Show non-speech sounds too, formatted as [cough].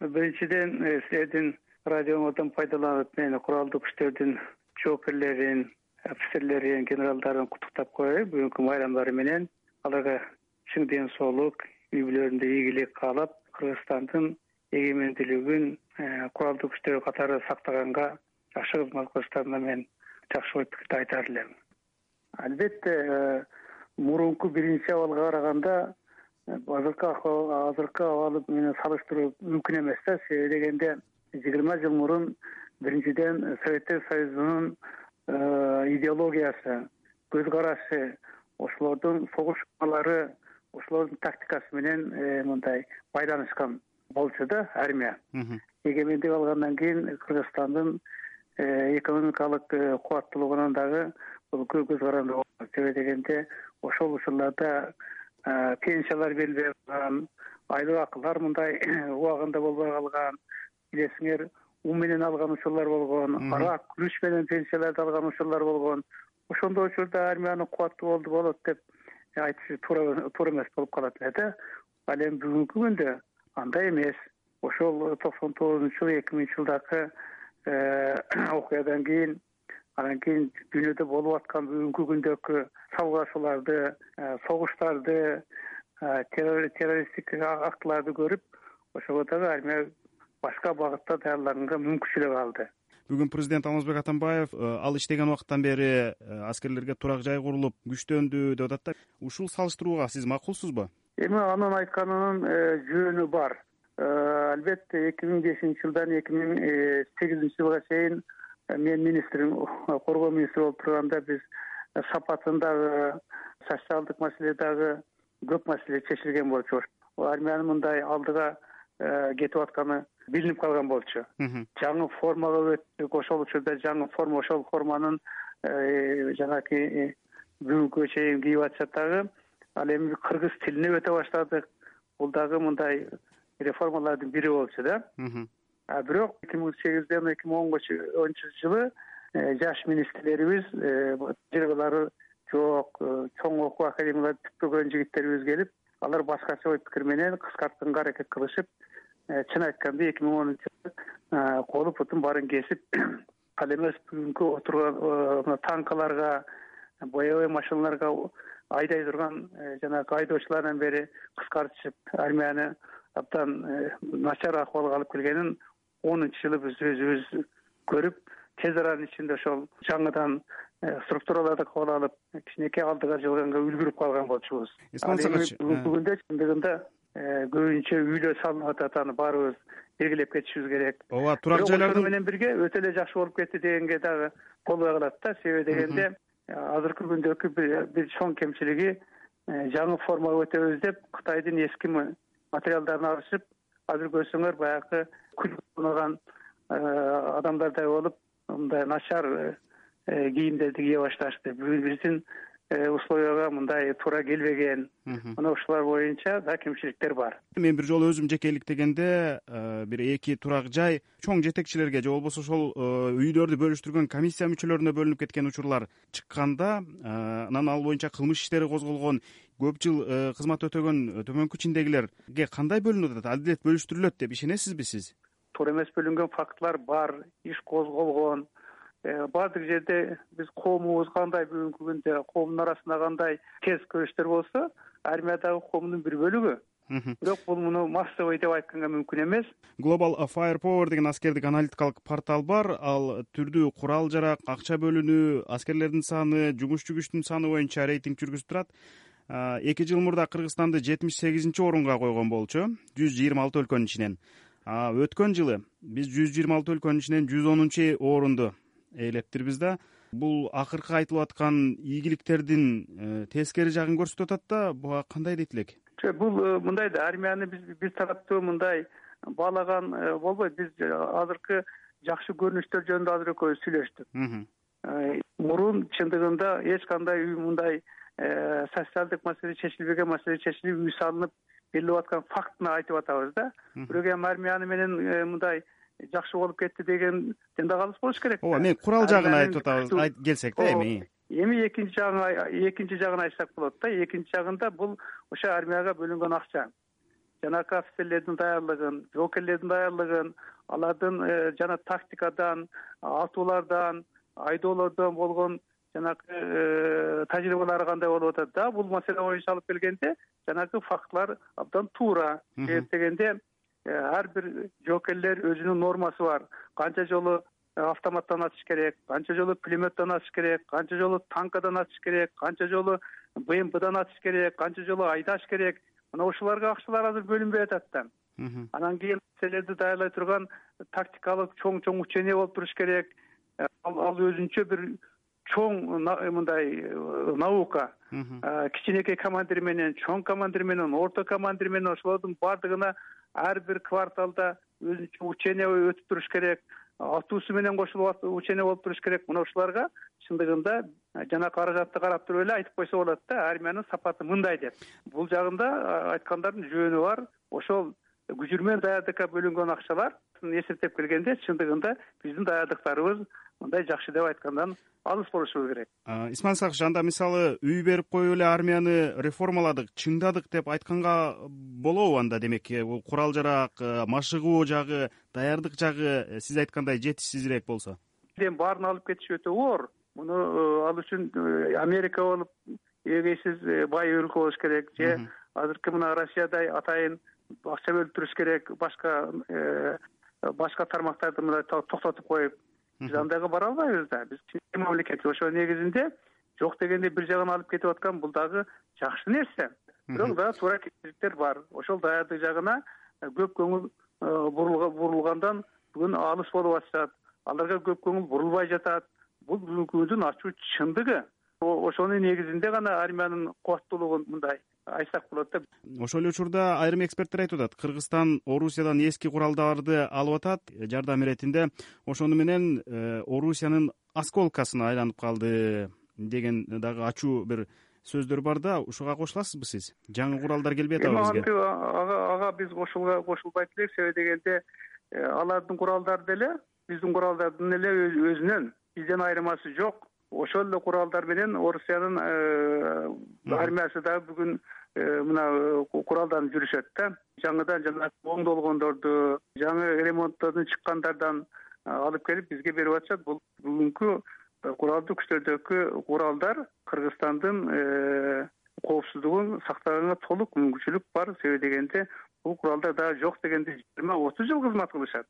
биринчиден силердин радиоңордон пайдаланып мен куралдуу күчтөрдүн жоокерлерин офицерлерин генералдарын куттуктап коеюн бүгүнкү майрамдары менен аларга чың ден соолук үй бүлөлөрүндө ийгилик каалап кыргызстандын эгемендүүлүгүн э, куралдуу күчтөр катары сактаганга жакшы кызмат кылыштарына мен жакшы ой пикирди айтар элем. Албетте э, мурунку биринчи абалга караганда э, азыркы азыркы абалы менен салыштыруу мүмкүн эмес да. Себеби дегенде жыйырма жыл мурун биринчиден советтер союзунун идеологиясы көз карашы ошолордун согуш ошолордун тактикасы менен мындай байланышкан болчу да армия. Эгемендик алгандан кийин кыргызстандын э, экономикалык э, кубаттуулугунан дагы бул көз карандуу болду себеби дегенде ошол учурларда э, пенсиялар берилбей калган айлык акылар мындай [clears throat] убагында болбой калган билесиңер ун менен алган учурлар болгон арак күрүч менен пенсияларды алган учурлар болгон. Ошондой учурда армиянын кубаттуу болду болот деп айтыш туура эмес болуп калат эле да. Ал эми бүгүнкү күндө андай эмес. Ошол токсон тогузунчу жылы эки миңинчи жылдагы э, [clears throat] окуядан кийин анан кийин дүйнөдө болуп аткан бүгүнкү күндөгү салгылашууларды э, согуштарды э, террористтик актыларды көрүп ошого дагы армия башка багытта даярданганга мүмкүнчүлүк алды. Бүгүн президент алмазбек атамбаев ал иштеген убакыттан бери аскерлерге турак жай курулуп күчтөндү деп атат да. Ушул салыштырууга сиз макулсузбу эми анын айтканынын э, жөнү бар. Э, албетте эки миң бешинчи жылдан эки миң э, сегизинчи жылга чейин мен министрим [laughs] коргоо министри болуп турганда биз сапатын дагы социалдык маселе дагы көп маселе чечилген болчу. Армиянын мындай алдыга кетип атканы билинип калган болчу. Жаңы формага өттүк ошол учурда жаңы форма ошол форманын жанагы бүгүнкүгө чейин кийип атышат дагы. Ал эми кыргыз тилине өтө баштадык. Бул дагы мындай реформалардын бири болчу да бирок эки миң сегизден эки миң онунчу жылы э, жаш министрлерибиз э, жок э, чоң окуу академияларды бүктөгөн жигиттерибиз келип алар башкача ой пикир менен кыскартканга аракет кылышып чын айтканда эки миң онунчу жылы колу бутун баарын кесип [clears throat] ал эмес бүгүнкү отурган танкаларга боевой машиналарга айдай турган жанагы айдоочулардан бери кыскартышып армияны абдан начар акыбалга алып келгенин онунчу жылы биз өзүбүз көрүп тез аранын ичинде ошол жаңыдан э, структураларды кабыл алып кичинекей алдыга жылганга үлгүрүп калган болчубуз ал эми бүгүнкү күндө чындыгында көбүнчө үйлөр салынып атат аны баарыбыз белгилеп кетишибиз керек. Ооба турак жайларды ошону менен бирге өтө эле жакшы болуп кетти дегенге дагы болбой калат да. Себеби дегенде азыркы күндөгү бир чоң кемчилиги э, жаңы формага өтөбүз деп кытайдын эски материалдарын алышып азыр көрсөңөр баягы күл унаган э, адамдардай болуп мындай начар э, кийимдерди кие башташты. Биздин Э, условияга мындай туура келбеген. Мына ушулар боюнча да кемчиликтер бар. Мен бир жолу өзүм жеке иликтегенде э, бир эки турак жай чоң жетекчилерге же болбосо ошол э, үйлөрдү бөлүштүргөн комиссия мүчөлөрүнө бөлүнүп кеткен учурлар чыкканда анан ал боюнча кылмыш иштери козголгон көп жыл кызмат өтөгөн төмөнкү чиндегилерге кандай бөлүнүп атат? Адилет бөлүштүрүлөт деп ишенесизби сиз? Туура эмес бөлүнгөн фактылар бар иш козголгон. Э, баардык жерде биз коомубуз кандай бүгүнкү күндө коомдун арасында кандай терс күрөштөр болсо армия дагы коомдун бир бөлүгү. Бирок бул муну массовый деп айтканга мүмкүн эмес. Global fire power деген аскердик аналитикалык портал бар. Ал түрдүү курал жарак акча бөлүнүү аскерлердин саны жумушчу күчтүн саны боюнча рейтинг жүргүзүп турат эки жыл мурда кыргызстанды жетимиш сегизинчи орунга койгон болчу жүз жыйырма алты өлкөнүн ичинен. Өткөн жылы биз жүз жыйырма алты өлкөнүн ичинен жүз онунчу орунду ээлептирбиз да бул акыркы айтылып аткан ийгиликтердин э, тескери жагын көрсөтүп атат да буга кандай дейт элек жок бул э, мындай да армияны биз бир тараптуу мындай баалаган э, болбойт. Биз азыркы жакшы көрүнүштөр жөнүндө азыр экөөбүз сүйлөштүк мурун чындыгында эч кандай үй мындай социалдык маселе чечилбеген маселе чечилип үй салынып берилип аткан фактыны айтып атабыз да. Бирок эми армияны менен мындай жакшы болуп кетти дегенден да калыс болуш керек ооба мен курал жагын айтып атабыз келсек да эми. эми экинчи жагын экинчи жагын айтсак болот да. Экинчи жагында бул ошо армияга бөлүнгөн акча. Жанакы офицерлердин даярдыгын жоокерлердин даярдыгын алардын э, жана тактикадан атуулардан айдоолордон болгон жанакы э, тажрыйбалары кандай болуп атат да. Бул маселе боюнча алып келгенде жанагы фактылар абдан туура. Себеп дегенде ар бир жоокерлер өзүнүн нормасы бар. Канча жолу автоматтан атыш керек канча жолу пулеметтен атыш керек канча жолу танкадан атыш керек канча жолу бмпдан атыш керек канча жолу айдаш керек. Мына ушуларга акчалар азыр бөлүнбөй атат да. Анан кийин силерди даярдай турган тактикалык чоң чоң учение болуп туруш керек. Э, ал өзүнчө бир чоң мындай э, наука. Э, кичинекей командир менен чоң командир менен орто командир менен ошолордун баардыгына ар бир кварталда өзүнчө учение өтүп туруш керек атуусу менен кошулуп учение болуп туруш керек. Мына ушуларга чындыгында жанагы каражатты карап туруп эле айтып койсо болот да армиянын сапаты мындай деп. Бул жагында айткандардын жөнү бар. Ошол күжүрмөн даярдыкка бөлүнгөн акчалар эсептеп келгенде чындыгында биздин даярдыктарыбыз мындай жакшы деп айткандан алыс болушубуз керек. Исман исакович анда мисалы үй берип коюп эле армияны реформаладык чыңдадык деп айтканга болобу анда. Демек э, бул курал жарак э, машыгуу жагы даярдык жагы э, сиз айткандай жетишсизирээк болсо. Эми баарын алып кетиш өтө оор. Муну ал үчүн америка болуп эгейсиз бай өлкө болуш керек же азыркы мына россиядай атайын акча бөлүп туруш керек башка башка тармактарды мындай токтотуп коюп биз андайга бара албайбыз да. Биз мамлекет ошо негизинде жок дегенде бир жагын алып кетип аткан бул дагы жакшы нерсе. Бирок дагы туура кемчиликтер бар. Ошол даярдык жагына э, көп көңүл э, бурулгандан бүгүн алыс болуп атышат. Аларга көп көңүл бурулбай жатат. Бул бүгүнкү күндүн ачуу чындыгы. Ошонун негизинде гана армиянын кубаттуулугун мындай айтсак болот да. Ошол эле учурда айрым эксперттер айтып атат. Кыргызстан орусиядан эски куралдарды алып атат. Жардам иретинде ошону менен э, орусиянын осколкасына айланып калды деген дагы ачуу бир сөздөр бар да. Ушуга кошуласызбы сиз? Жаңы куралдар келбей атабы бизге. ага биз кошулбайт элек. Себеби дегенде э, алардын куралдары деле биздин куралдардын эле өзүнөн. Бизден айырмасы жок ошол эле куралдар менен орусиянын э, армиясы дагы бүгүн Э, мына э, куралданып жүрүшөт да. Жаңыдан жанагы оңдолгондорду жаңы ремонттодон чыккандардан алып келип бизге берип атышат. Бул бүгүнкү куралдуу күчтөрдөгү куралдар кыргызстандын коопсуздугун сактаганга толук мүмкүнчүлүк бар себеби дегенде бул куралдар дагы жок дегенде жыйырма отуз жыл кызмат кылышат